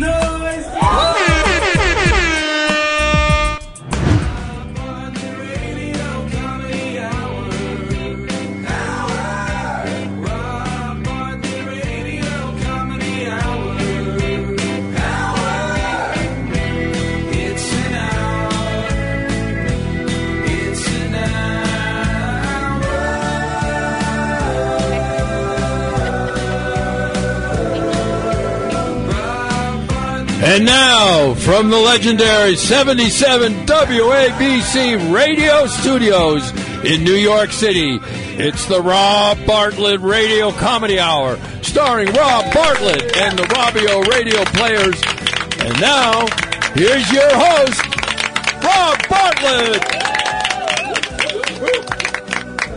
And from the legendary 77 WABC radio studios in New York City, it's the Rob Bartlett Radio Comedy Hour, starring Rob Bartlett and the Robbio Radio Players. And now, here's your host, Rob Bartlett.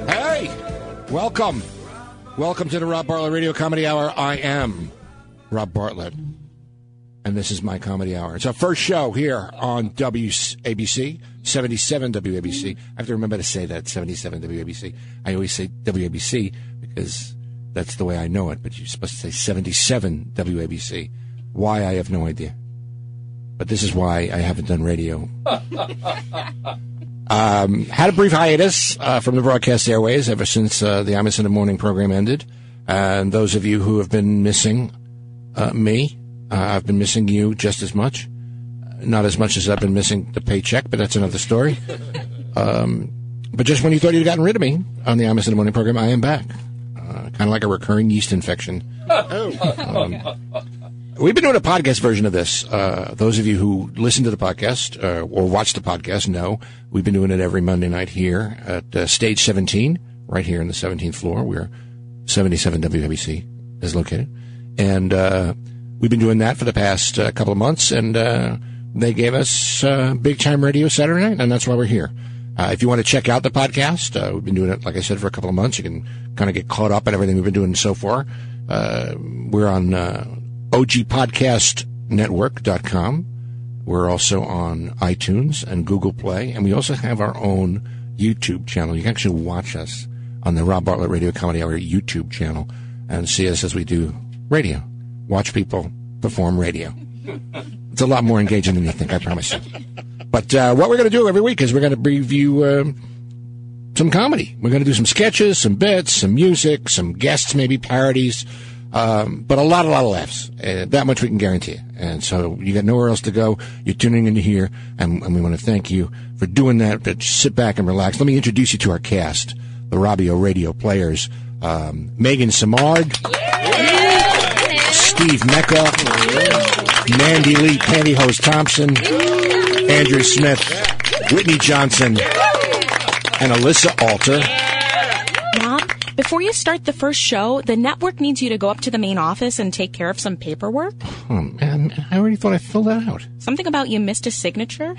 Hey, welcome. Welcome to the Rob Bartlett Radio Comedy Hour. I am Rob Bartlett, and this is my comedy hour. It's our first show here on WABC, 77 WABC. I have to remember to say that, 77 WABC. I always say WABC because that's the way I know it, but you're supposed to say 77 WABC. Why, I have no idea. But this is why I haven't done radio. Um, had a brief hiatus uh, from the broadcast airways ever since uh, the the Morning program ended. And those of you who have been missing uh, me, uh, I've been missing you just as much. Not as much as I've been missing the paycheck, but that's another story. Um, but just when you thought you'd gotten rid of me on the Imus in the Morning program, I am back. Uh, kind of like a recurring yeast infection. Um, We've been doing a podcast version of this. Uh, those of you who listen to the podcast uh, or watch the podcast know we've been doing it every Monday night here at uh, Stage 17, right here in the 17th floor, where 77 WABC is located. And uh, we've been doing that for the past uh, couple of months, and uh, they gave us uh, Big Time Radio Saturday night, and that's why we're here. Uh, if you want to check out the podcast, uh, we've been doing it, like I said, for a couple of months. You can kind of get caught up in everything we've been doing so far. Uh, we're on uh, ogpodcastnetwork.com. We're also on iTunes and Google Play, and we also have our own YouTube channel. You can actually watch us on the Rob Bartlett Radio Comedy Hour YouTube channel and see us as we do radio. Watch people perform radio. It's a lot more engaging than you think, I promise you. But uh, what we're going to do every week is we're going to review uh, some comedy. We're going to do some sketches, some bits, some music, some guests, maybe parodies, um, but a lot, a lot of laughs. Uh, that much we can guarantee you. And so you got nowhere else to go. You're tuning in here, and, and we want to thank you for doing that. But sit back and relax. Let me introduce you to our cast, the Robbio Radio players. Um, Megan Samard, Steve Mecca, Mandy Lee Pantyhose Thompson, Andrew Smith, Whitney Johnson, and Alyssa Alter. Rob, before you start the first show, the network needs you to go up to the main office and take care of some paperwork. Oh, man, I already thought I filled that out. Something about you missed a signature.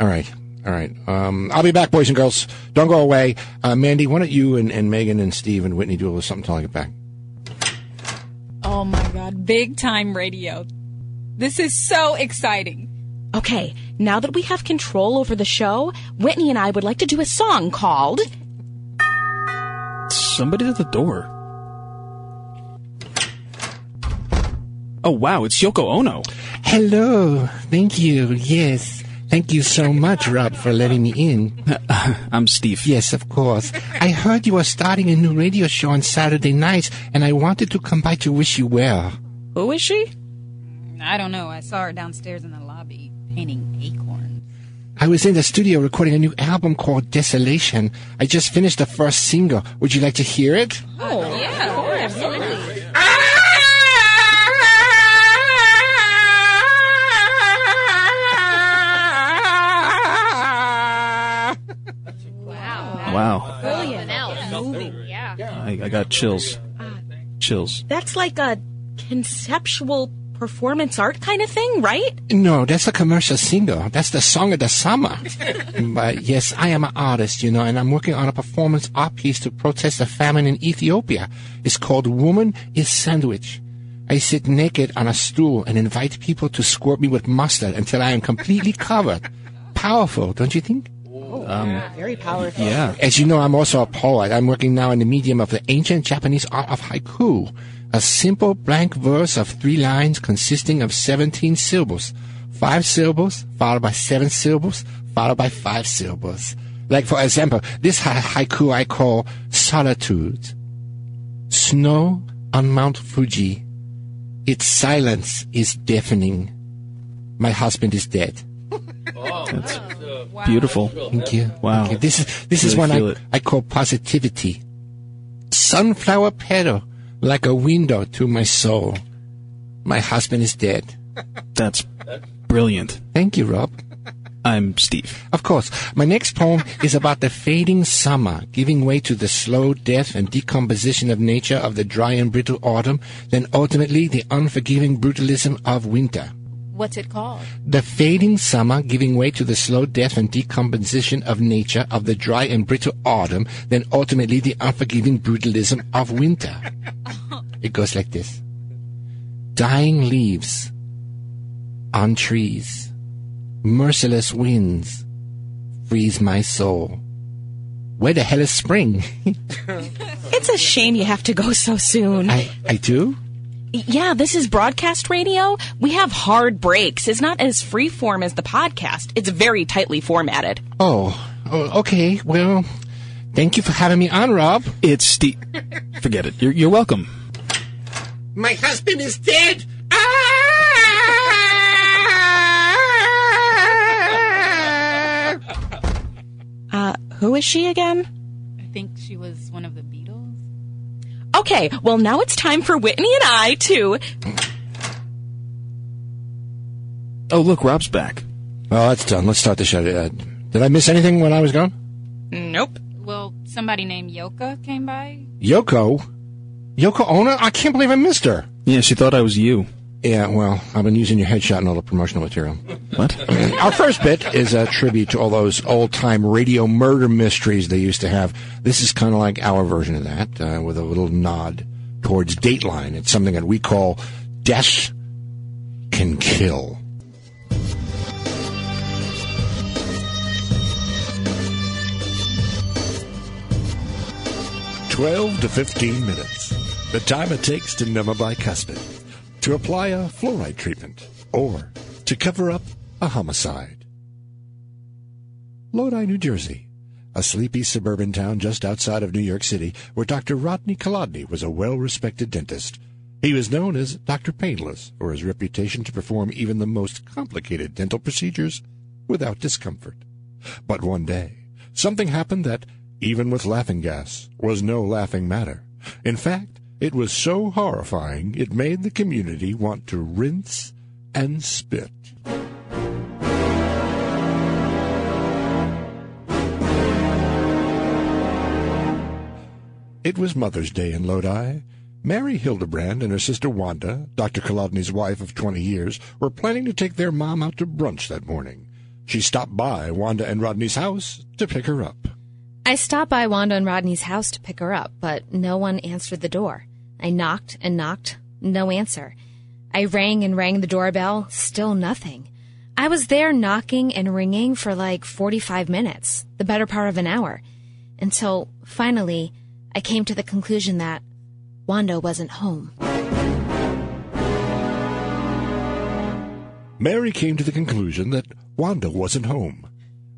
All right. All right. Um, I'll be back, boys and girls. Don't go away. Uh, Mandy, why don't you and, and Megan and Steve and Whitney do a little something till I get back? Oh my god, big time radio. This is so exciting. Okay, now that we have control over the show, Whitney and I would like to do a song called Somebody's at the door. Oh wow, it's Yoko Ono. Hello. Thank you. Yes. Thank you so much, Rob, for letting me in. I'm Steve. Yes, of course. I heard you were starting a new radio show on Saturday nights, and I wanted to come by to wish you well. Who is she? I don't know. I saw her downstairs in the lobby painting acorns. I was in the studio recording a new album called Desolation. I just finished the first single. Would you like to hear it? Oh, yeah, of course. absolutely. Wow, Brilliant. Moving, yeah. I, I got chills. Chills. That's like a conceptual performance art kind of thing, right? No, that's a commercial single. That's the song of the summer. but yes, I am an artist, you know, and I'm working on a performance art piece to protest the famine in Ethiopia. It's called Woman is Sandwich. I sit naked on a stool and invite people to squirt me with mustard until I am completely covered. Powerful, don't you think? Oh, um, Very powerful. Yeah. As you know, I'm also a poet. I'm working now in the medium of the ancient Japanese art of haiku, a simple blank verse of three lines consisting of 17 syllables. Five syllables, followed by seven syllables, followed by five syllables. Like, for example, this ha- haiku I call Solitude. Snow on Mount Fuji. Its silence is deafening. My husband is dead. Beautiful. Thank you. Wow. Thank you. This is this is Really one I, it. I call positivity. Sunflower petal, like a window to my soul. My husband is dead. That's brilliant. Thank you, Rob. I'm Steve. Of course, my next poem is about the fading summer, giving way to the slow death and decomposition of nature of the dry and brittle autumn, then ultimately the unforgiving brutalism of winter. What's it called? The fading summer giving way to the slow death and decomposition of nature of the dry and brittle autumn, then ultimately the unforgiving brutalism of winter. It goes like this. Dying leaves on trees, merciless winds freeze my soul. Where the hell is spring? It's a shame you have to go so soon. I, I do? Yeah, this is broadcast radio. We have hard breaks. It's not as freeform as the podcast. It's very tightly formatted. Oh, oh, okay. Well, thank you for having me on, Rob. It's Steve. Forget it. You're, you're welcome. My husband is dead. Uh, who is she again? I think she was one of the Beatles. Okay, well now it's time for Whitney and I to. Oh, look, Rob's back. Well, that's done. Let's start the show. Uh, did I miss anything when I was gone? Nope. Well, somebody named Yoka came by. Yoko? Yoko Ono? I can't believe I missed her. Yeah, she thought I was you. Yeah, well, I've been using your headshot and all the promotional material. What? Our first bit is a tribute to all those old time radio murder mysteries they used to have. This is kind of like our version of that, uh, with a little nod towards Dateline. It's something that we call Death Can Kill. Twelve to fifteen minutes. The time it takes to numb a bicuspid, to apply a fluoride treatment, or to cover up a homicide. Lodi, New Jersey, a sleepy suburban town just outside of New York City, where Dr. Rodney Kolodny was a well-respected dentist. He was known as Dr. Painless for his reputation to perform even the most complicated dental procedures without discomfort. But one day, something happened that, even with laughing gas, was no laughing matter. In fact, it was so horrifying it made the community want to rinse and spit. It was Mother's Day in Lodi. Mary Hildebrand and her sister Wanda, Dr. Kolodny's wife of 20 years, were planning to take their mom out to brunch that morning. She stopped by Wanda and Rodney's house to pick her up. I stopped by Wanda and Rodney's house to pick her up, but no one answered the door. I knocked and knocked, no answer. I rang and rang the doorbell, still nothing. I was there knocking and ringing for like 45 minutes, the better part of an hour, until finally I came to the conclusion that Wanda wasn't home. Mary came to the conclusion that Wanda wasn't home.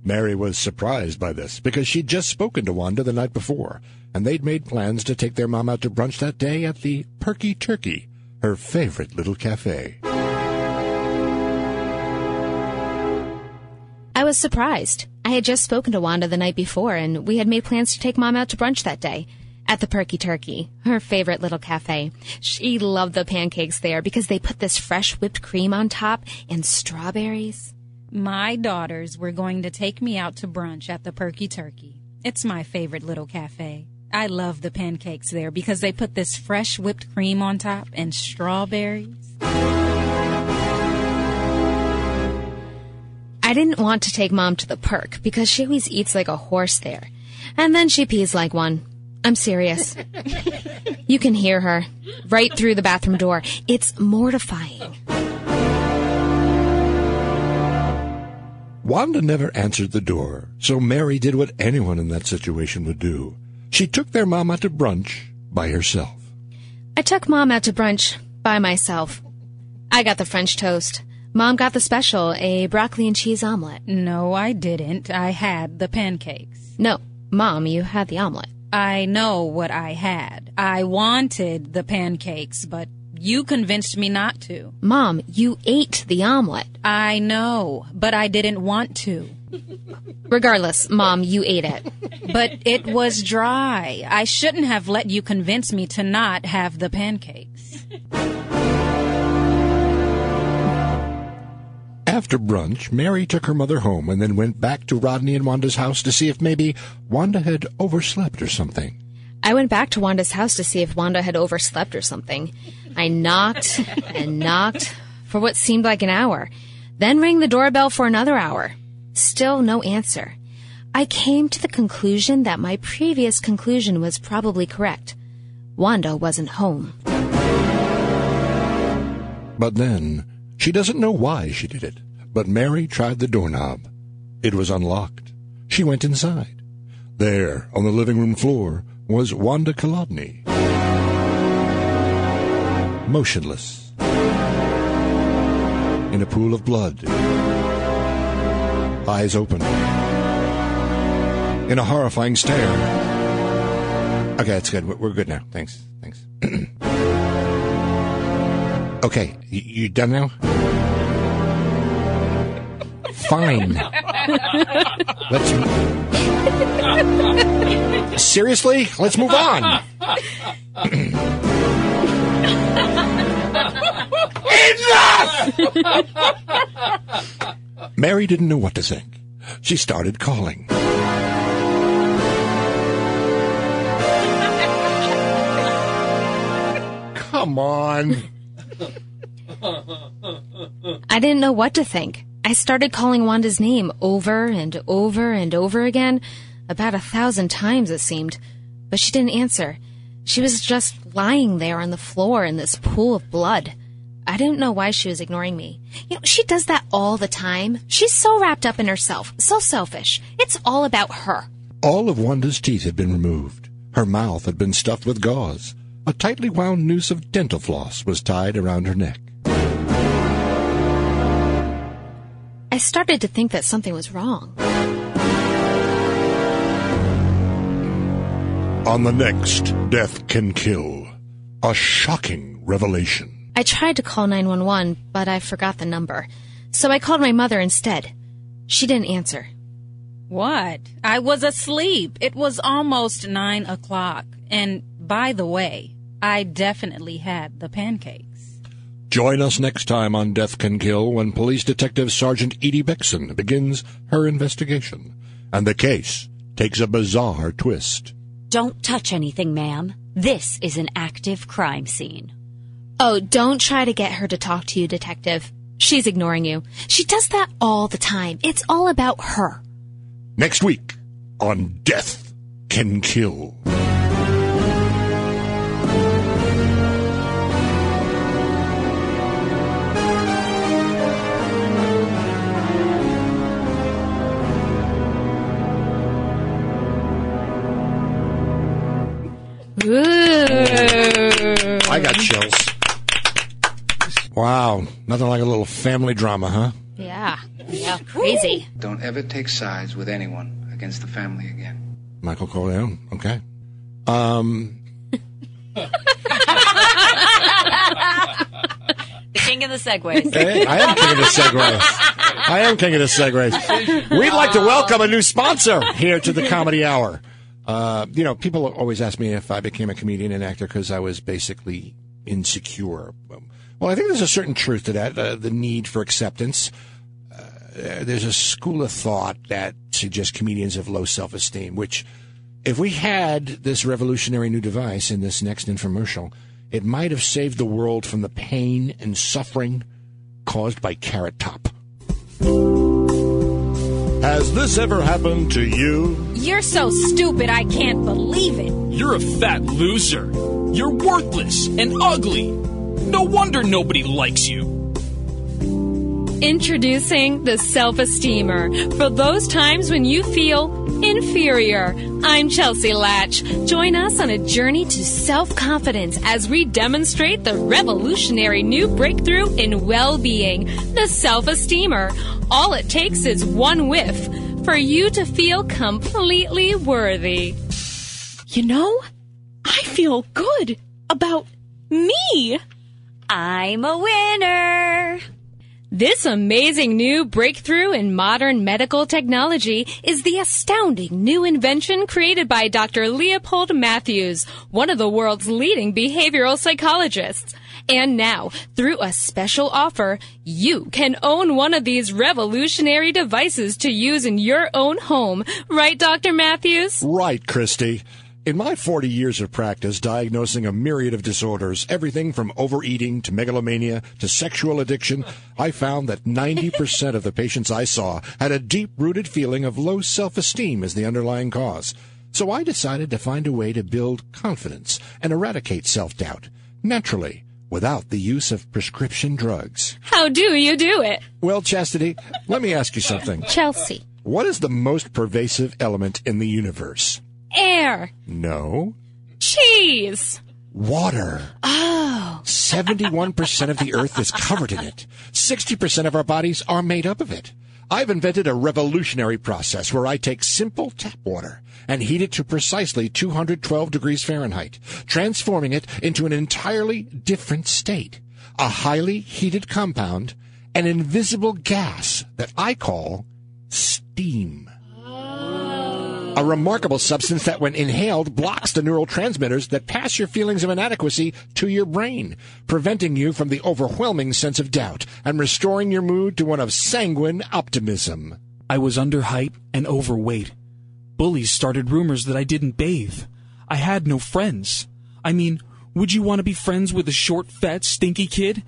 Mary was surprised by this because she'd just spoken to Wanda the night before, and they'd made plans to take their mom out to brunch that day at the Perky Turkey, her favorite little cafe. I was surprised. I had just spoken to Wanda the night before, and we had made plans to take Mom out to brunch that day at the Perky Turkey, her favorite little cafe. She loved the pancakes there because they put this fresh whipped cream on top and strawberries. My daughters were going to take me out to brunch at the Perky Turkey. It's my favorite little cafe. I love the pancakes there because they put this fresh whipped cream on top and strawberries. I didn't want to take Mom to the Perk because she always eats like a horse there. And then she pees like one. I'm serious. you can hear her right through the bathroom door. It's mortifying. Wanda never answered the door, so Mary did what anyone in that situation would do. She took their mom out to brunch by herself. I took Mom out to brunch by myself. I got the French toast. Mom got the special, a broccoli and cheese omelet. No, I didn't. I had the pancakes. No, Mom, you had the omelet. I know what I had. I wanted the pancakes, but you convinced me not to. Mom, you ate the omelet. I know, but I didn't want to. Regardless, Mom, you ate it. But it was dry. I shouldn't have let you convince me to not have the pancakes. After brunch, Mary took her mother home and then went back to Rodney and Wanda's house to see if maybe Wanda had overslept or something. I went back to Wanda's house to see if Wanda had overslept or something. I knocked and knocked for what seemed like an hour, then rang the doorbell for another hour. Still no answer. I came to the conclusion that my previous conclusion was probably correct. Wanda wasn't home. But then, she doesn't know why she did it, but Mary tried the doorknob. It was unlocked. She went inside. There, on the living room floor, was Wanda Kolodny. Motionless. In a pool of blood. Eyes open. In a horrifying stare. Okay, that's good. We're- good now. Thanks. Thanks. okay, you done now? Fine. Let's. Seriously? Let's move on. Mary didn't know what to think. She started calling. Come on. I didn't know what to think. I started calling Wanda's name over and over and over again, about a thousand times it seemed, but she didn't answer. She was just lying there on the floor in this pool of blood. I didn't know why she was ignoring me. You know, she does that all the time. She's so wrapped up in herself, so selfish. It's all about her. All of Wanda's teeth had been removed. Her mouth had been stuffed with gauze. A tightly wound noose of dental floss was tied around her neck. I started to think that something was wrong. On the next Death Can Kill, a shocking revelation. I tried to call 911, but I forgot the number. So I called my mother instead. She didn't answer. What? I was asleep. It was almost nine o'clock. And by the way, I definitely had the pancakes. Join us next time on Death Can Kill when Police Detective Sergeant Edie Bixson begins her investigation, and the case takes a bizarre twist. Don't touch anything, ma'am. This is an active crime scene. Oh, don't try to get her to talk to you, Detective. She's ignoring you. She does that all the time. It's all about her. Next week on Death Can Kill. Ooh. I got chills. Wow, nothing like a little family drama, huh? Yeah. Yeah. Crazy. Don't ever take sides with anyone against the family again. Michael Corleone. Okay. Um, The king of the segues. hey, I am king of the segues. I am king of the segues. We'd like to welcome a new sponsor here to the Comedy Hour. Uh, you know, people always ask me if I became a comedian and actor because I was basically insecure. Well, I think there's a certain truth to that, uh, the need for acceptance. Uh, there's a school of thought that suggests comedians have low self esteem, which, if we had this revolutionary new device in this next infomercial, it might have saved the world from the pain and suffering caused by Carrot Top. Has this ever happened to you? You're so stupid, I can't believe it. You're a fat loser. You're worthless and ugly. No wonder nobody likes you. Introducing the Self Esteemer for those times when you feel inferior. I'm Chelsea Latch. Join us on a journey to self confidence as we demonstrate the revolutionary new breakthrough in well being, the Self Esteemer. All it takes is one whiff for you to feel completely worthy. You know, I feel good about me. I'm a winner. This amazing new breakthrough in modern medical technology is the astounding new invention created by Dr. Leopold Matthews, one of the world's leading behavioral psychologists. And now, through a special offer, you can own one of these revolutionary devices to use in your own home. Right, Dr. Matthews? Right, Christy. In my 40 years of practice diagnosing a myriad of disorders, everything from overeating to megalomania to sexual addiction, I found that 90% of the patients I saw had a deep rooted feeling of low self esteem as the underlying cause. So I decided to find a way to build confidence and eradicate self doubt naturally without the use of prescription drugs. How do you do it? Well, Chastity, let me ask you something. Chelsea. What is the most pervasive element in the universe? Air. No. Cheese. Water. Oh. 71% of the earth is covered in it. 60% of our bodies are made up of it. I've invented a revolutionary process where I take simple tap water and heat it to precisely 212 degrees Fahrenheit, transforming it into an entirely different state. A highly heated compound, an invisible gas that I call steam a remarkable substance that, when inhaled, blocks the neurotransmitters that pass your feelings of inadequacy to your brain, preventing you from the overwhelming sense of doubt and restoring your mood to one of sanguine optimism. I was underheight and overweight. Bullies started rumors that I didn't bathe. I had no friends. I mean, would you want to be friends with a short, fat, stinky kid?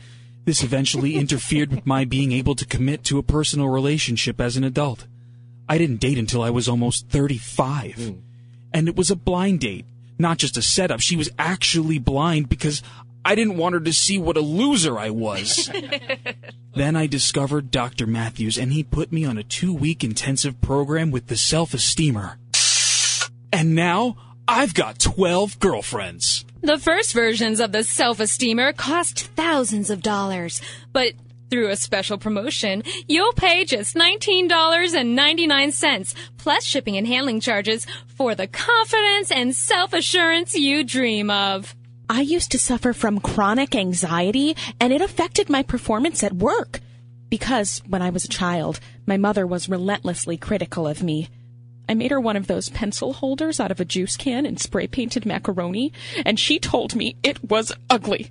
This eventually interfered with my being able to commit to a personal relationship as an adult. I didn't date until I was almost 35. Mm. And it was a blind date, not just a setup. She was actually blind because I didn't want her to see what a loser I was. then I discovered Dr. Matthews, and he put me on a two week intensive program with the self esteemer. And now I've got 12 girlfriends. The first versions of the self esteemer cost thousands of dollars, but through a special promotion, you'll pay just $19.99 plus shipping and handling charges for the confidence and self-assurance you dream of. I used to suffer from chronic anxiety and it affected my performance at work. Because when I was a child, my mother was relentlessly critical of me. I made her one of those pencil holders out of a juice can and spray painted macaroni, and she told me it was ugly.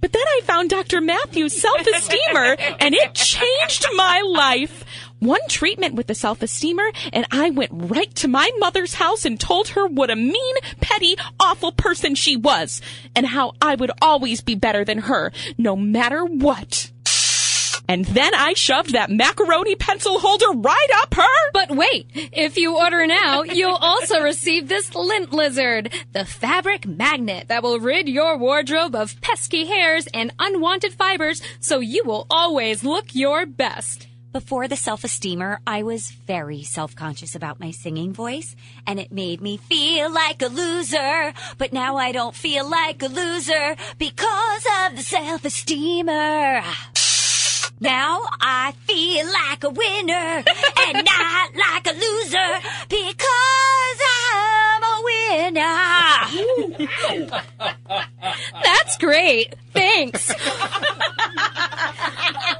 But then I found Dr. Matthews' self esteemer and it changed my life. One treatment with the self esteemer and I went right to my mother's house and told her what a mean, petty, awful person she was and how I would always be better than her, no matter what. And then I shoved that macaroni pencil holder right up her. But wait, if you order now, you'll also receive this lint lizard, the fabric magnet that will rid your wardrobe of pesky hairs and unwanted fibers so you will always look your best. Before the self esteemer, I was very self conscious about my singing voice, and it made me feel like a loser. But now I don't feel like a loser because of the self esteemer. Now I feel like a winner and not like a loser because That's great. Thanks.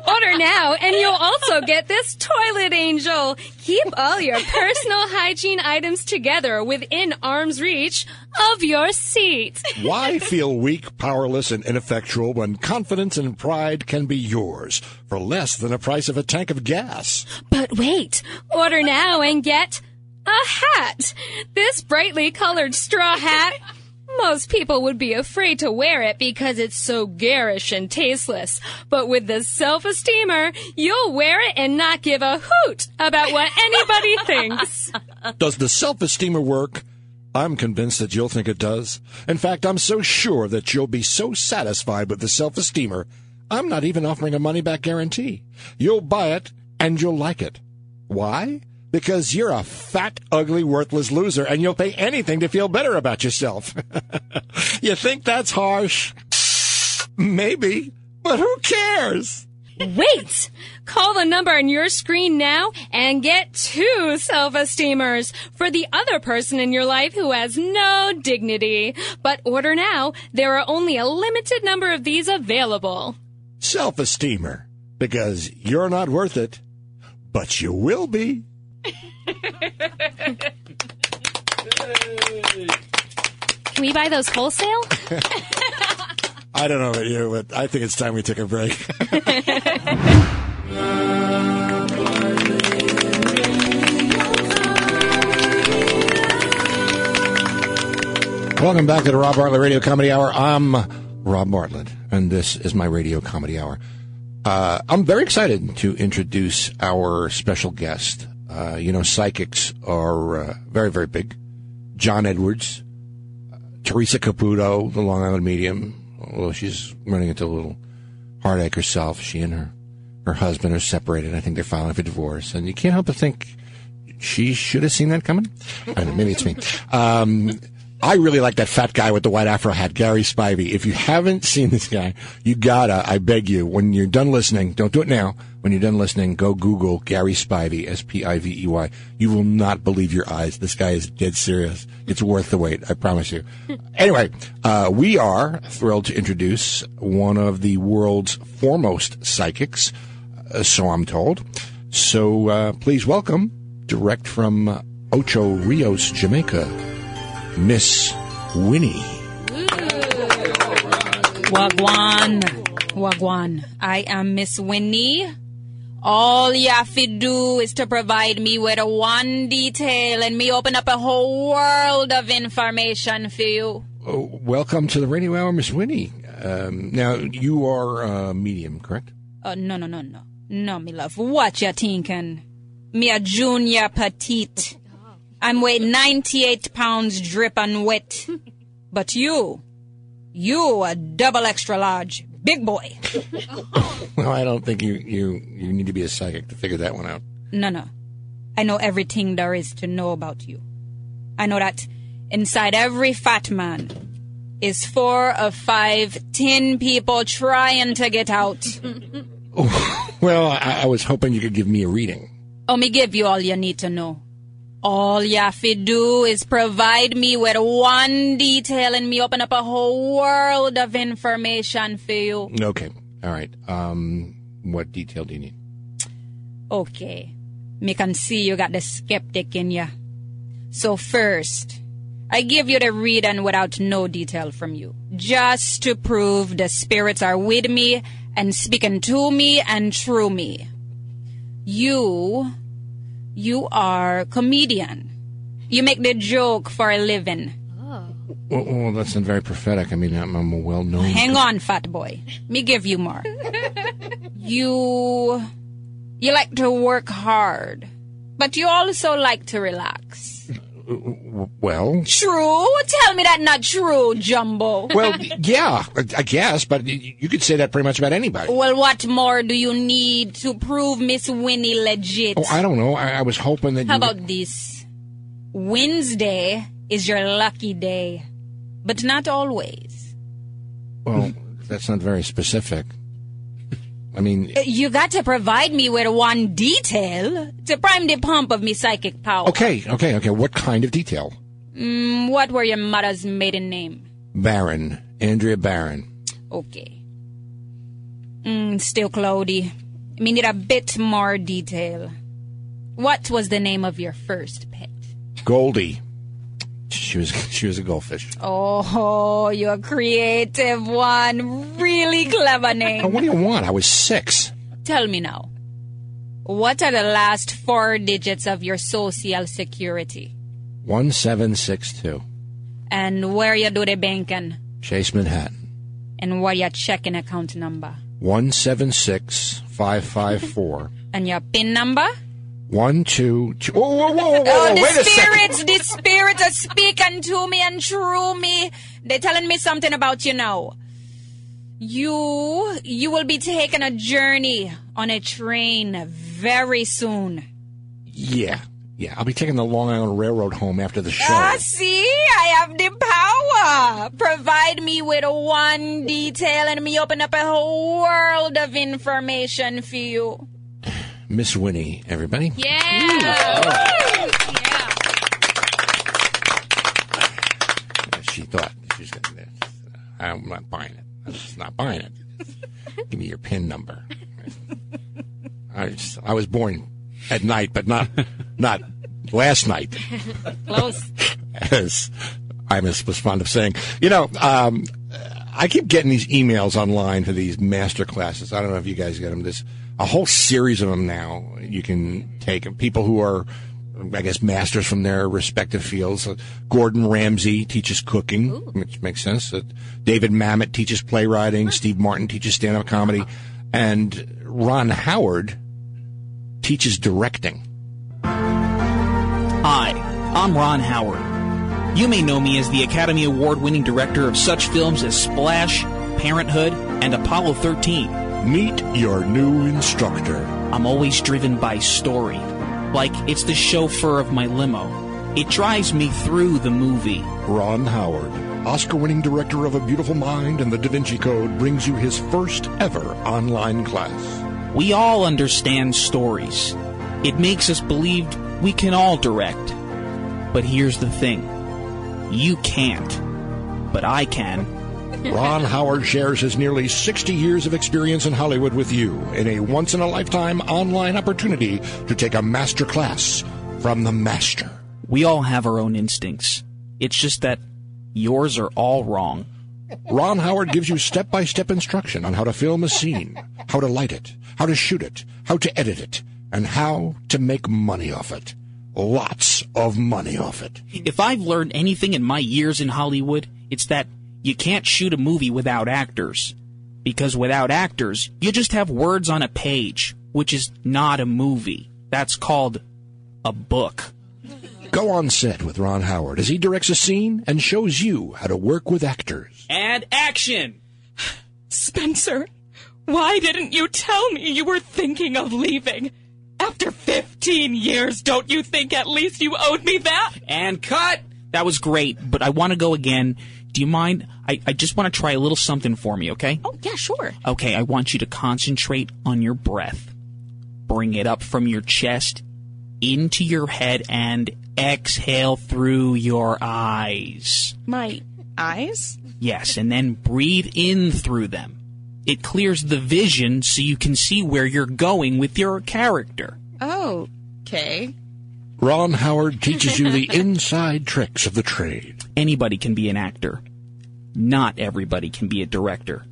Order now and you'll also get this toilet angel. Keep all your personal hygiene items together within arm's reach of your seat. Why feel weak, powerless, and ineffectual when confidence and pride can be yours for less than the price of a tank of gas? But wait, order now and get a hat. This brightly colored straw hat most people would be afraid to wear it because it's so garish and tasteless. But with the self-esteemer, you'll wear it and not give a hoot about what anybody thinks. Does the self-esteemer work? I'm convinced that you'll think it does. In fact, I'm so sure that you'll be so satisfied with the self-esteemer, I'm not even offering a money back guarantee. You'll buy it and you'll like it. Why? Because you're a fat, ugly, worthless loser and you'll pay anything to feel better about yourself. you think that's harsh? Maybe, but who cares? Wait! Call the number on your screen now and get two self-esteemers for the other person in your life who has no dignity. But order now. There are only a limited number of these available. Self-esteemer. Because you're not worth it. But you will be. Can we buy those wholesale? I don't know about you, but I think it's time we take a break. Welcome back to the Rob Bartlett Radio Comedy Hour. I'm Rob Bartlett, and this is my Radio Comedy Hour. Uh, I'm very excited to introduce our special guest. Uh, you know, psychics are uh, very, very big. John Edwards, uh, Teresa Caputo, the Long Island medium. Well, she's running into a little heartache herself. She and her her husband are separated. I think they're filing for divorce, and you can't help but think she should have seen that coming. I know, maybe it's me. Um, I really like that fat guy with the white afro hat, Gary Spivey. If you haven't seen this guy, you gotta, I beg you, when you're done listening, don't do it now. When you're done listening, go Google Gary Spivey, S-P-I-V-E-Y. You will not believe your eyes. This guy is dead serious. It's worth the wait, I promise you. anyway, uh, we are thrilled to introduce one of the world's foremost psychics, uh, so I'm told. So, uh, please welcome, direct from Ocho Rios, Jamaica, Miss Winnie. Wagwan. Wagwan. I am Miss Winnie. All you have to do is to provide me with a one detail and me open up a whole world of information for you. Oh, welcome to the Radio Hour, Miss Winnie. Um, now, you are a medium, correct? Oh, no, no, no, no. No, me love. What you thinking? Me a junior petite. I'm weigh 98 pounds drip and wet. But you, you a double extra large. Big boy. well, I don't think you, you, you need to be a psychic to figure that one out. No, no. I know everything there is to know about you. I know that inside every fat man is four or five tin people trying to get out. well, I, I was hoping you could give me a reading. Oh, me give you all you need to know. All you have to do is provide me with one detail and me open up a whole world of information for you. Okay. All right. Um, what detail do you need? Okay. Me can see you got the skeptic in you. So first, I give you the reading without no detail from you. Just to prove the spirits are with me and speaking to me and through me. You you are comedian. You make the joke for a living. Well, well that's not very prophetic. I mean, I'm, I'm a well-known. Hang on, fat boy. Me give you more. you, you like to work hard, but you also like to relax. Well, true. Tell me that not true, Jumbo. well, yeah, I guess, but you could say that pretty much about anybody. Well, what more do you need to prove Miss Winnie legit? Oh, I don't know. I, I was hoping that. How about would... this? Wednesday is your lucky day, but not always. Well, that's not very specific. I mean, you got to provide me with one detail to prime the pump of me psychic power. Okay, okay, okay. What kind of detail? Mm, what were your mother's maiden name? Baron, Andrea Baron. Okay. Mm, still cloudy. We need a bit more detail. What was the name of your first pet? Goldie. She was she was a goldfish. Oh, you're a creative one. Really clever name. What do you want? I was six. Tell me now. What are the last four digits of your social security? One seven six two. And where you do the banking? Chase Manhattan. And what your checking account number? One seven six five five four. and your PIN number? One, two, two. Whoa, whoa, whoa, whoa, Oh, whoa, the wait a spirits, second. the spirits are speaking to me and through me. They're telling me something about you now. You, you will be taking a journey on a train very soon. Yeah, yeah. I'll be taking the Long Island Railroad home after the show. Ah, see, I have the power. Provide me with one detail and me open up a whole world of information for you. Miss Winnie, everybody. Yeah. She thought she was going to. I'm not buying it. I'm just not buying it. Give me your PIN number. I, just, I was born at night, but not not last night. Close. As I was fond of saying. You know, um, I keep getting these emails online for these master classes. I don't know if you guys get them. There's a whole series of them now. You can take people who are, I guess, masters from their respective fields. Uh, Gordon Ramsay teaches cooking, which makes sense. Uh, David Mamet teaches playwriting. Steve Martin teaches stand-up comedy, and Ron Howard teaches directing. Hi, I'm Ron Howard. You may know me as the Academy Award winning director of such films as Splash, Parenthood, and Apollo 13. Meet your new instructor. I'm always driven by story. Like it's the chauffeur of my limo. It drives me through the movie. Ron Howard, Oscar winning director of A Beautiful Mind and The Da Vinci Code, brings you his first ever online class. We all understand stories. It makes us believe we can all direct. But here's the thing you can't, but I can. Ron Howard shares his nearly 60 years of experience in Hollywood with you in a once in a lifetime online opportunity to take a master class from the master. We all have our own instincts. It's just that yours are all wrong. Ron Howard gives you step by step instruction on how to film a scene, how to light it, how to shoot it, how to edit it, and how to make money off it. Lots of money off it. If I've learned anything in my years in Hollywood, it's that you can't shoot a movie without actors. Because without actors, you just have words on a page, which is not a movie. That's called a book. Go on set with Ron Howard as he directs a scene and shows you how to work with actors. And action! Spencer, why didn't you tell me you were thinking of leaving? After 15 years, don't you think at least you owed me that? And cut! That was great, but I want to go again. Do you mind? I, I just want to try a little something for me, okay? Oh, yeah, sure. Okay, I want you to concentrate on your breath. Bring it up from your chest into your head and exhale through your eyes. My eyes? Yes, and then breathe in through them. It clears the vision so you can see where you're going with your character. Oh, okay. Ron Howard teaches you the inside tricks of the trade. Anybody can be an actor. Not everybody can be a director.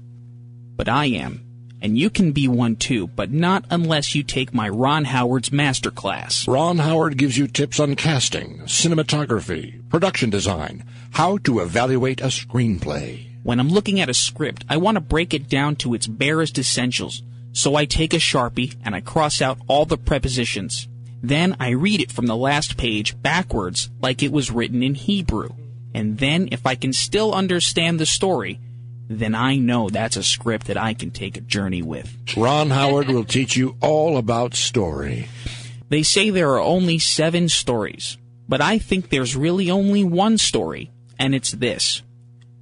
But I am. And you can be one too, but not unless you take my Ron Howard's master class. Ron Howard gives you tips on casting, cinematography, production design, how to evaluate a screenplay. When I'm looking at a script, I want to break it down to its barest essentials. So I take a Sharpie and I cross out all the prepositions. Then I read it from the last page backwards like it was written in Hebrew. And then if I can still understand the story, then I know that's a script that I can take a journey with. Ron Howard will teach you all about story. They say there are only seven stories, but I think there's really only one story, and it's this.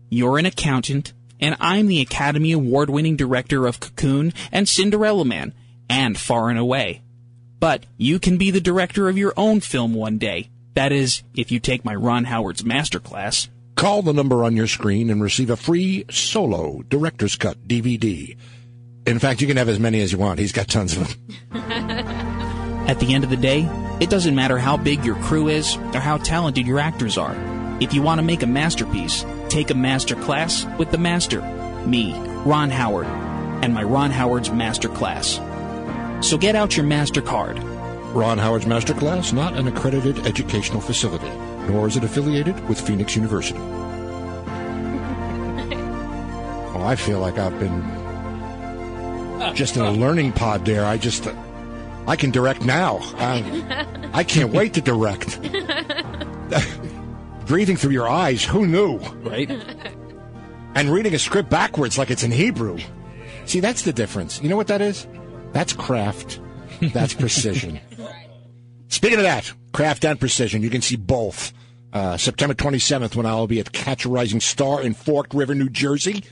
You're an accountant, and I'm the Academy Award winning director of Cocoon and Cinderella Man, and Far and Away. But you can be the director of your own film one day. That is, if you take my Ron Howard's masterclass. Call the number on your screen and receive a free solo director's cut DVD. In fact, you can have as many as you want. He's got tons of them. At the end of the day, it doesn't matter how big your crew is or how talented your actors are. If you want to make a masterpiece, take a master class with the master, me, Ron Howard, and my Ron Howard's master class. So get out your MasterCard. Ron Howard's Masterclass, not an accredited educational facility, nor is it affiliated with Phoenix University. well, oh, I feel like I've been just in a learning pod there. I just, I can direct now. I, I can't wait to direct. Breathing through your eyes, who knew? Right? and reading a script backwards like it's in Hebrew. See, that's the difference. You know what that is? That's craft. That's precision. Speaking of that, craft and precision, you can see both. Uh, September 27th, when I'll be at Catch a Rising Star in Fork River, New Jersey.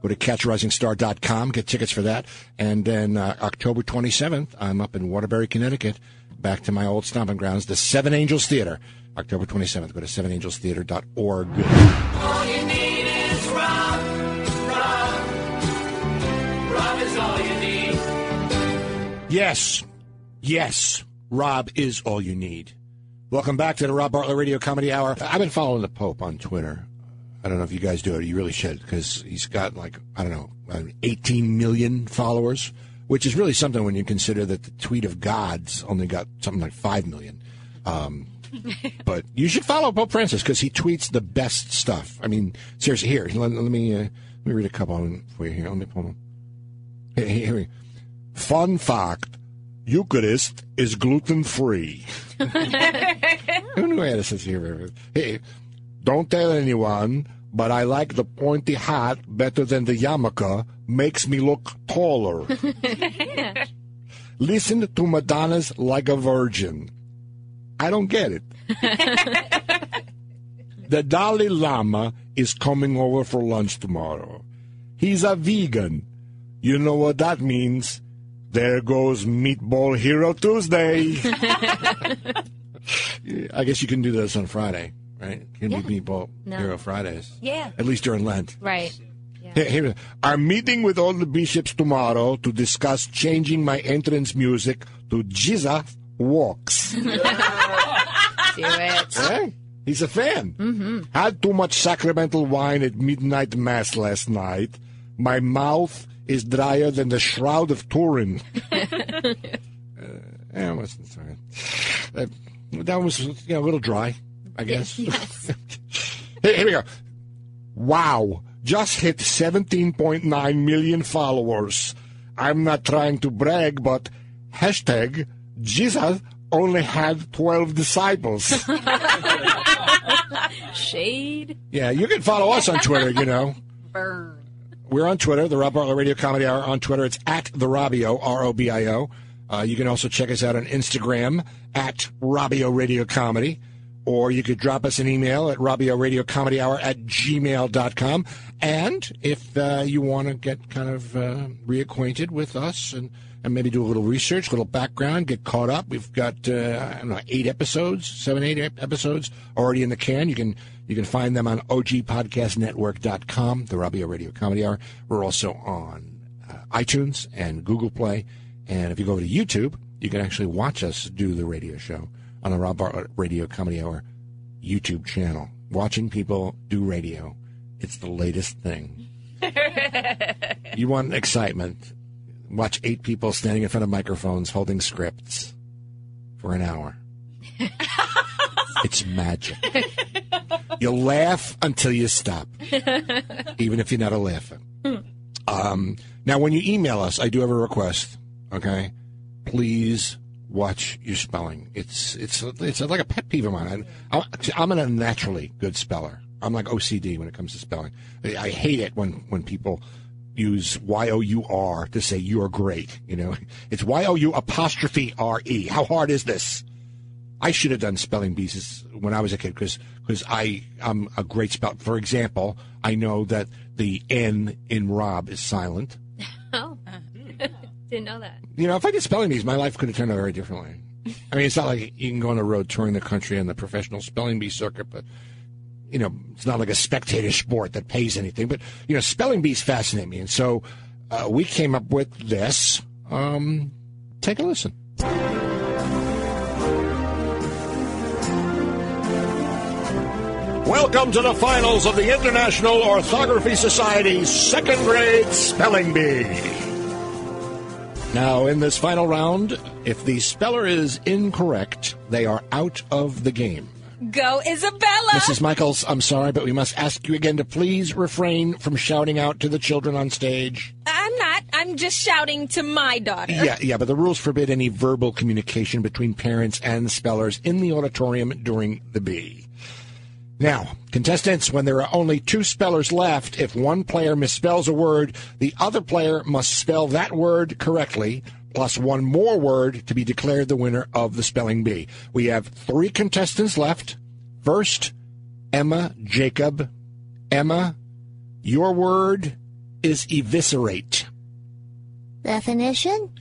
Go to catchrisingstar.com, get tickets for that. And then uh, October 27th, I'm up in Waterbury, Connecticut, back to my old stomping grounds, the Seven Angels Theater. October 27th, go to sevenangelstheater.org. Yes, yes, Rob is all you need. Welcome back to the Rob Bartlett Radio Comedy Hour. I've been following the Pope on Twitter. I don't know if you guys do it. You really should because he's got like, I don't know, uh, 18 million followers, which is really something when you consider that the tweet of God's only got something like 5 million. Um, but you should follow Pope Francis because he tweets the best stuff. I mean, seriously, here, let, let me uh, let me read a couple of them for you here. Let me pull them. Here, here, here. Fun fact Eucharist is gluten free. Who knew I had a sense of humor? Hey, don't tell anyone, but I like the pointy hat better than the yarmulke. Makes me look taller. Listen to Madonna's Like a Virgin. I don't get it. the Dalai Lama is coming over for lunch tomorrow. He's a vegan. You know what that means? There goes Meatball Hero Tuesday. I guess you can do this on Friday, right? You can Yeah. be Meatball No. Hero Fridays. Yeah. At least during Lent. Right. Here, here, I'm meeting with all the bishops tomorrow to discuss changing my entrance music to Jesus Walks. Do it. Hey, he's a fan. Mm-hmm. Had too much sacramental wine at midnight mass last night. My mouth is drier than the shroud of Turin. uh, yeah, wasn't sorry. Uh, that was you know, a little dry, I guess. Yes. Here, here we go. Wow. Just hit 17.9 million followers. I'm not trying to brag, but hashtag Jesus only had 12 disciples. Shade. yeah, you can follow us on Twitter, you know. Burn. We're on Twitter, the Rob Bartlett Radio Comedy Hour on Twitter. It's at the Robio, R O B I O. Uh, you can also check us out on Instagram at Robio Radio Comedy, or you could drop us an email at Robio Radio Comedy Hour at gmail.com. And if uh, you want to get kind of uh, reacquainted with us and, and maybe do a little research, a little background, get caught up, we've got uh, I don't know eight episodes, seven, eight episodes already in the can. You can you can find them on ogpodcastnetwork.com, the Robio Radio Comedy Hour. We're also on uh, iTunes and Google Play. And if you go to YouTube, you can actually watch us do the radio show on the Rob Bartlett Radio Comedy Hour YouTube channel. Watching people do radio, it's the latest thing. you want excitement? Watch eight people standing in front of microphones holding scripts for an hour. it's magic. You laugh until you stop, even if you're not a laugher. Um, now, when you email us, I do have a request. Okay, please watch your spelling. It's it's it's like a pet peeve of mine. I'm an unnaturally good speller. I'm like OCD when it comes to spelling. I, hate it when when people use Y O U R to say you're great. You know, it's Y O U apostrophe R E. How hard is this? I should have done spelling bees when I was a kid because I I'm a great spell. For example, I know that the N in Rob is silent. Didn't know that. You know, if I did spelling bees, my life could have turned out very differently. I mean, it's not like you can go on the road touring the country on the professional spelling bee circuit, but you know, it's not like a spectator sport that pays anything. But you know, spelling bees fascinate me, and so uh, we came up with this. Um, take a listen. Welcome to the finals of the International Orthography Society's second grade spelling bee. Now, in this final round, if the speller is incorrect, they are out of the game. Go, Isabella! Mrs. Michaels, I'm sorry, but we must ask you again to please refrain from shouting out to the children on stage. I'm not. I'm just shouting to my daughter. Yeah, yeah, but the rules forbid any verbal communication between parents and spellers in the auditorium during the bee. Now, contestants, when there are only two spellers left, if one player misspells a word, the other player must spell that word correctly, plus one more word to be declared the winner of the spelling bee. We have three contestants left. First, Emma Jacob. Emma, your word is eviscerate. Definition?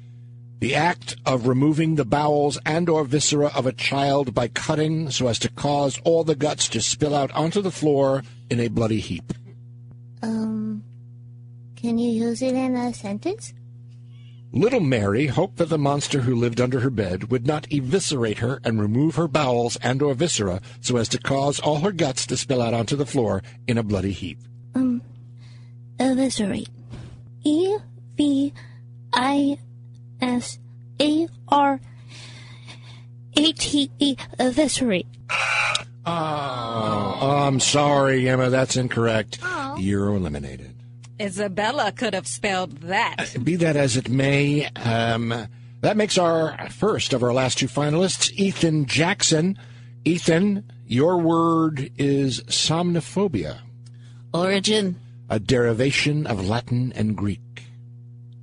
The act of removing the bowels and or viscera of a child by cutting so as to cause all the guts to spill out onto the floor in a bloody heap. Um, can you use it in a sentence? Little Mary hoped that the monster who lived under her bed would not eviscerate her and remove her bowels and or viscera so as to cause all her guts to spill out onto the floor in a bloody heap. Um, eviscerate. E V I S A R A T E. Eviscerate. Oh, I'm sorry, Emma, that's incorrect. You're eliminated. Isabella could have spelled that. Be that as it may, um, that makes our first of our last two finalists, Ethan Jackson. Ethan, your word is somnophobia, Origin, a derivation of Latin and Greek.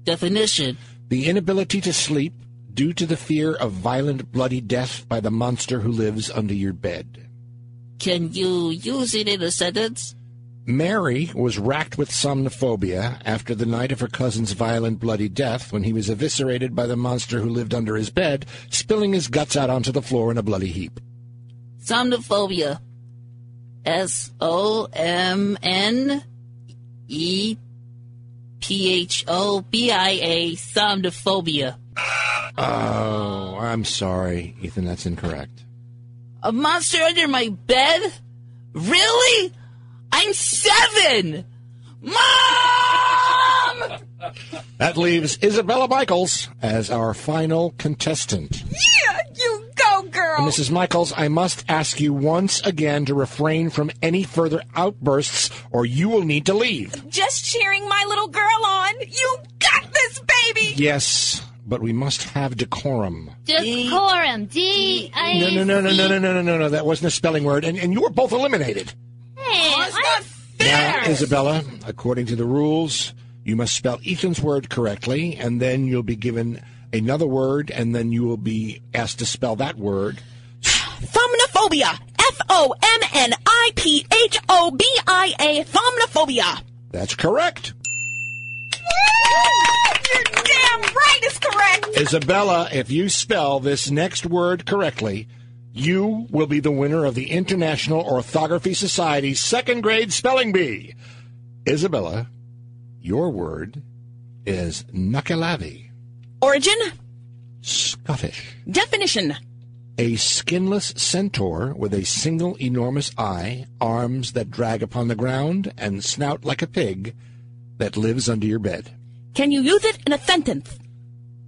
definition, The inability to sleep due to the fear of violent, bloody death by the monster who lives under your bed. can you use it in a sentence? Mary was racked with somnophobia after the night of her cousin's violent, bloody death when he was eviscerated by the monster who lived under his bed, spilling his guts out onto the floor in a bloody heap. Somnophobia. S O M N E P H O B I A. Somnophobia. Oh, I'm sorry, Ethan, that's incorrect. A monster under my bed? Really? I'm seven! Mom! That leaves Isabella Michaels as our final contestant. Yeah, you girl. And Mrs. Michaels, I must ask you once again to refrain from any further outbursts or you will need to leave. Just cheering my little girl on. You got this, baby. Yes, but we must have decorum. Decorum. D I. No, no, no, no, no, no, no, no, no, no. That wasn't a spelling word, and, and you were both eliminated. Hey, I'm Now, Isabella, according to the rules, you must spell Ethan's word correctly, and then you'll be given another word, and then you will be asked to spell that word. Thomnophobia. F O M N I P H O B I A. Thomnophobia. That's correct. You're damn right it's correct. Isabella, if you spell this next word correctly, you will be the winner of the International Orthography Society's second grade spelling bee. Isabella, your word is Nuckelavee, Origin. Scottish. Definition. A skinless centaur with a single enormous eye, arms that drag upon the ground, and snout like a pig that lives under your bed. Can you use it in a sentence?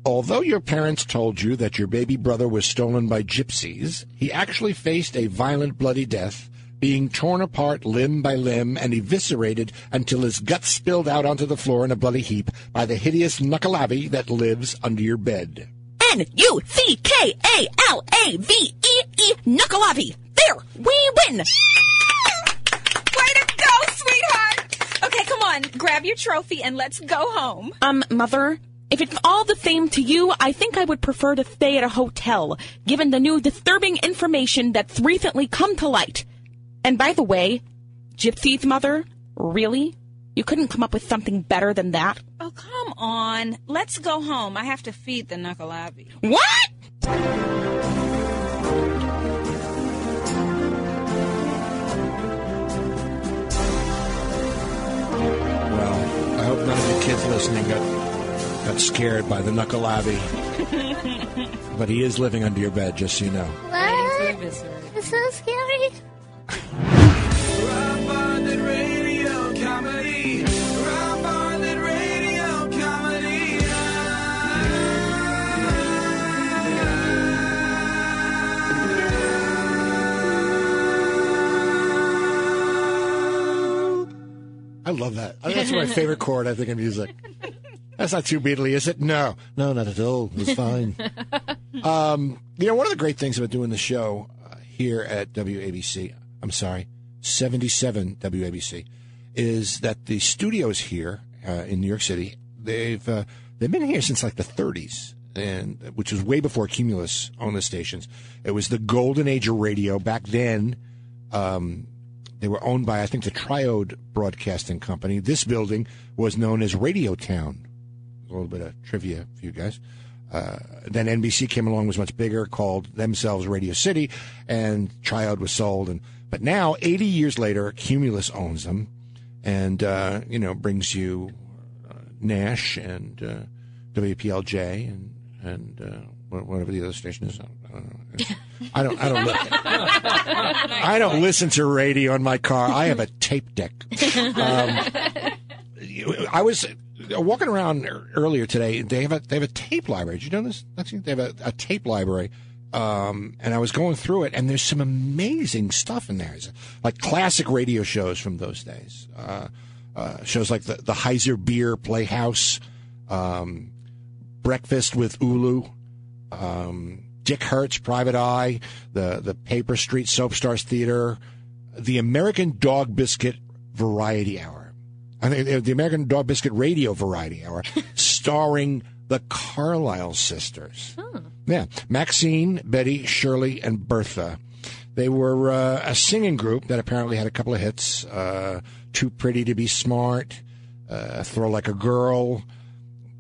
Although your parents told you that your baby brother was stolen by gypsies, he actually faced a violent, bloody death, being torn apart limb by limb and eviscerated until his guts spilled out onto the floor in a bloody heap by the hideous Nuckelavee that lives under your bed. N U C K A L A V E E. Nuckelavee. There, we win. Way to go, sweetheart. Okay, come on. Grab your trophy and let's go home. Um, mother, if it's all the same to you, I think I would prefer to stay at a hotel, given the new disturbing information that's recently come to light. And by the way, Gypsy's mother, really? You couldn't come up with something better than that? Oh, come on. Let's go home. I have to feed the Knuckleabi. What? Well, I hope none of the kids listening got, got scared by the Nuckelavee. but he is living under your bed, just so you know. What? It's so scary. Rock Bonded Radio Comedy. Rock Bonded Radio Comedy. I love that. That's my favorite chord, I think, in music. That's not too beatly, is it? No. No, not at all. It was fine. um, you know, one of the great things about doing the show uh, here at WABC, I'm sorry, 77 WABC is that the studios here uh, in New York City they've uh, they've been here since like the 30s and which was way before Cumulus owned the stations. It was the golden age of radio back then. Um, they were owned by I think the Triode Broadcasting Company. This building was known as Radio Town. A little bit of trivia for you guys. Uh, then NBC came along, was much bigger, called themselves Radio City, and Triode was sold. And but now, 80 years later, Cumulus owns them, and uh, you know brings you uh, Nash and uh, WPLJ and and uh, whatever the other station is. I don't. I don't. I don't. I don't listen to radio in my car. I have a tape deck. Um, I was walking around earlier today. They have a they have a tape library. Did you know this? They have a, a tape library. Um, and I was going through it, and there's some amazing stuff in there, like classic radio shows from those days. Uh, uh, shows like the the Heiser Beer Playhouse, um, Breakfast with Ulu, um, Dick Hertz, Private Eye, the the Paper Street Soap Stars Theater, the American Dog Biscuit Variety Hour. I think the American Dog Biscuit Radio Variety Hour, starring the Carlisle sisters. Yeah, Maxine, Betty, Shirley, and Bertha. They were uh, a singing group that apparently had a couple of hits. Uh, Too Pretty to Be Smart, uh, Throw Like a Girl,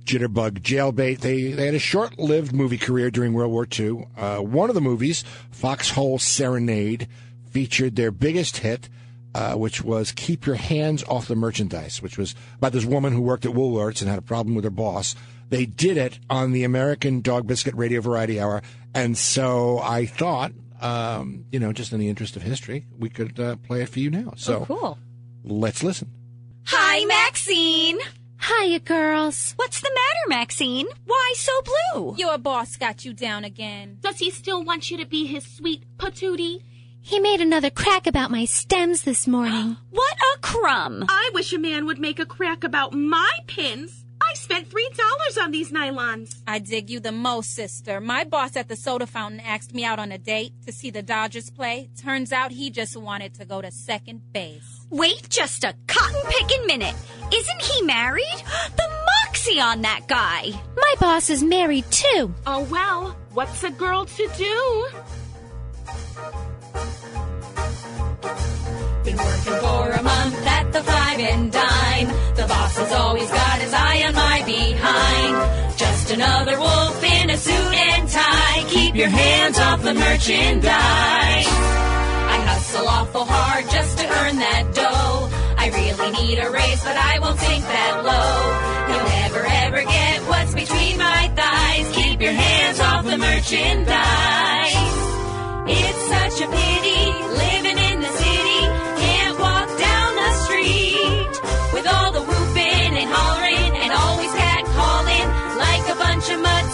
Jitterbug Jailbait. They they had a short-lived movie career during World War II. Uh, one of the movies, Foxhole Serenade, featured their biggest hit, uh, which was "Keep Your Hands Off the Merchandise," which was about this woman who worked at Woolworths and had a problem with her boss. They did it on the American Dog Biscuit Radio Variety Hour, and so I thought, um, you know, just in the interest of history, we could uh, play it for you now. So cool. let's listen. Hi, Maxine. Hiya, girls. What's the matter, Maxine? Why so blue? Your boss got you down again. Does he still want you to be his sweet patootie? He made another crack about my stems this morning. What a crumb. I wish a man would make a crack about my pins. I spent three dollars on these nylons. I dig you the most, sister. My boss at the soda fountain asked me out on a date to see the Dodgers play. Turns out he just wanted to go to second base. Wait just a cotton picking minute. Isn't he married? The moxie on that guy. My boss is married too. Oh well, what's a girl to do? Been working for a month at the five and dime. The boss has always got his eye on my behind. Just another wolf in a suit and tie. Keep your hands off the merchandise. I hustle awful hard just to earn that dough. I really need a raise, but I won't sink that low. You'll never ever get what's between my thighs. Keep your hands off the merchandise. It's such a pity living in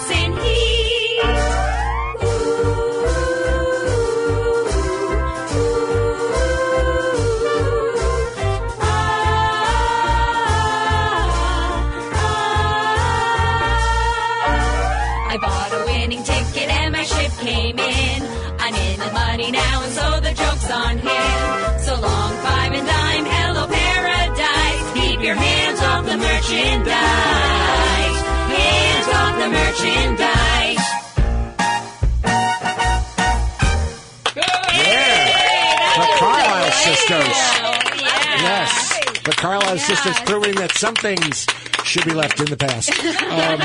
I bought a winning ticket and my ship came in. I'm in the money now, and so the joke's on him. So long, five and dime, hello paradise. Keep your hands off the merchandise. Hands off the merchandise. Yeah. The Carlisle sisters. Yes. The Carlisle sisters proving that some things should be left in the past. Um,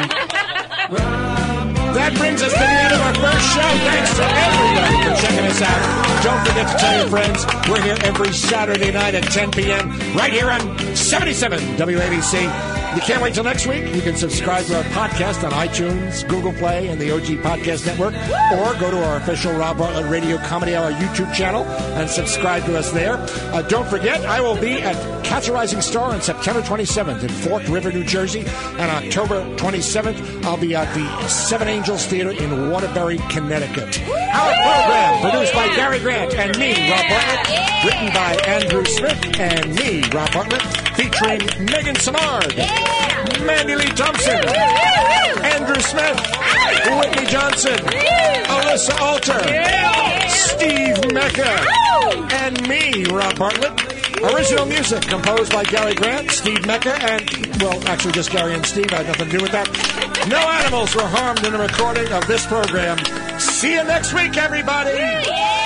that brings us to the end of our first show. Thanks to everybody for checking us out. Don't forget to tell your friends we're here every Saturday night at 10 p.m. right here on 77 WABC. You can't wait till next week. You can subscribe to our podcast on iTunes, Google Play, and the OG Podcast Network, or go to our official Rob Bartlett Radio Comedy Hour YouTube channel and subscribe to us there. Uh, don't forget, I will be at Catch a Rising Star on September 27th in Fork River, New Jersey, and October 27th, I'll be at the Seven Angels Theater in Waterbury, Connecticut. Our program, produced by Gary Grant and me, Rob Bartlett, written by Andrew Smith and me, Rob Bartlett, featuring Megan Samard, Mandy Lee Thompson, Andrew Smith, Whitney Johnson, Alyssa Alter, Steve Mecca, and me, Rob Bartlett. Original music composed by Gary Grant, Steve Mecca, and, well, actually just Gary and Steve. I had nothing to do with that. No animals were harmed in the recording of this program. See you next week, everybody.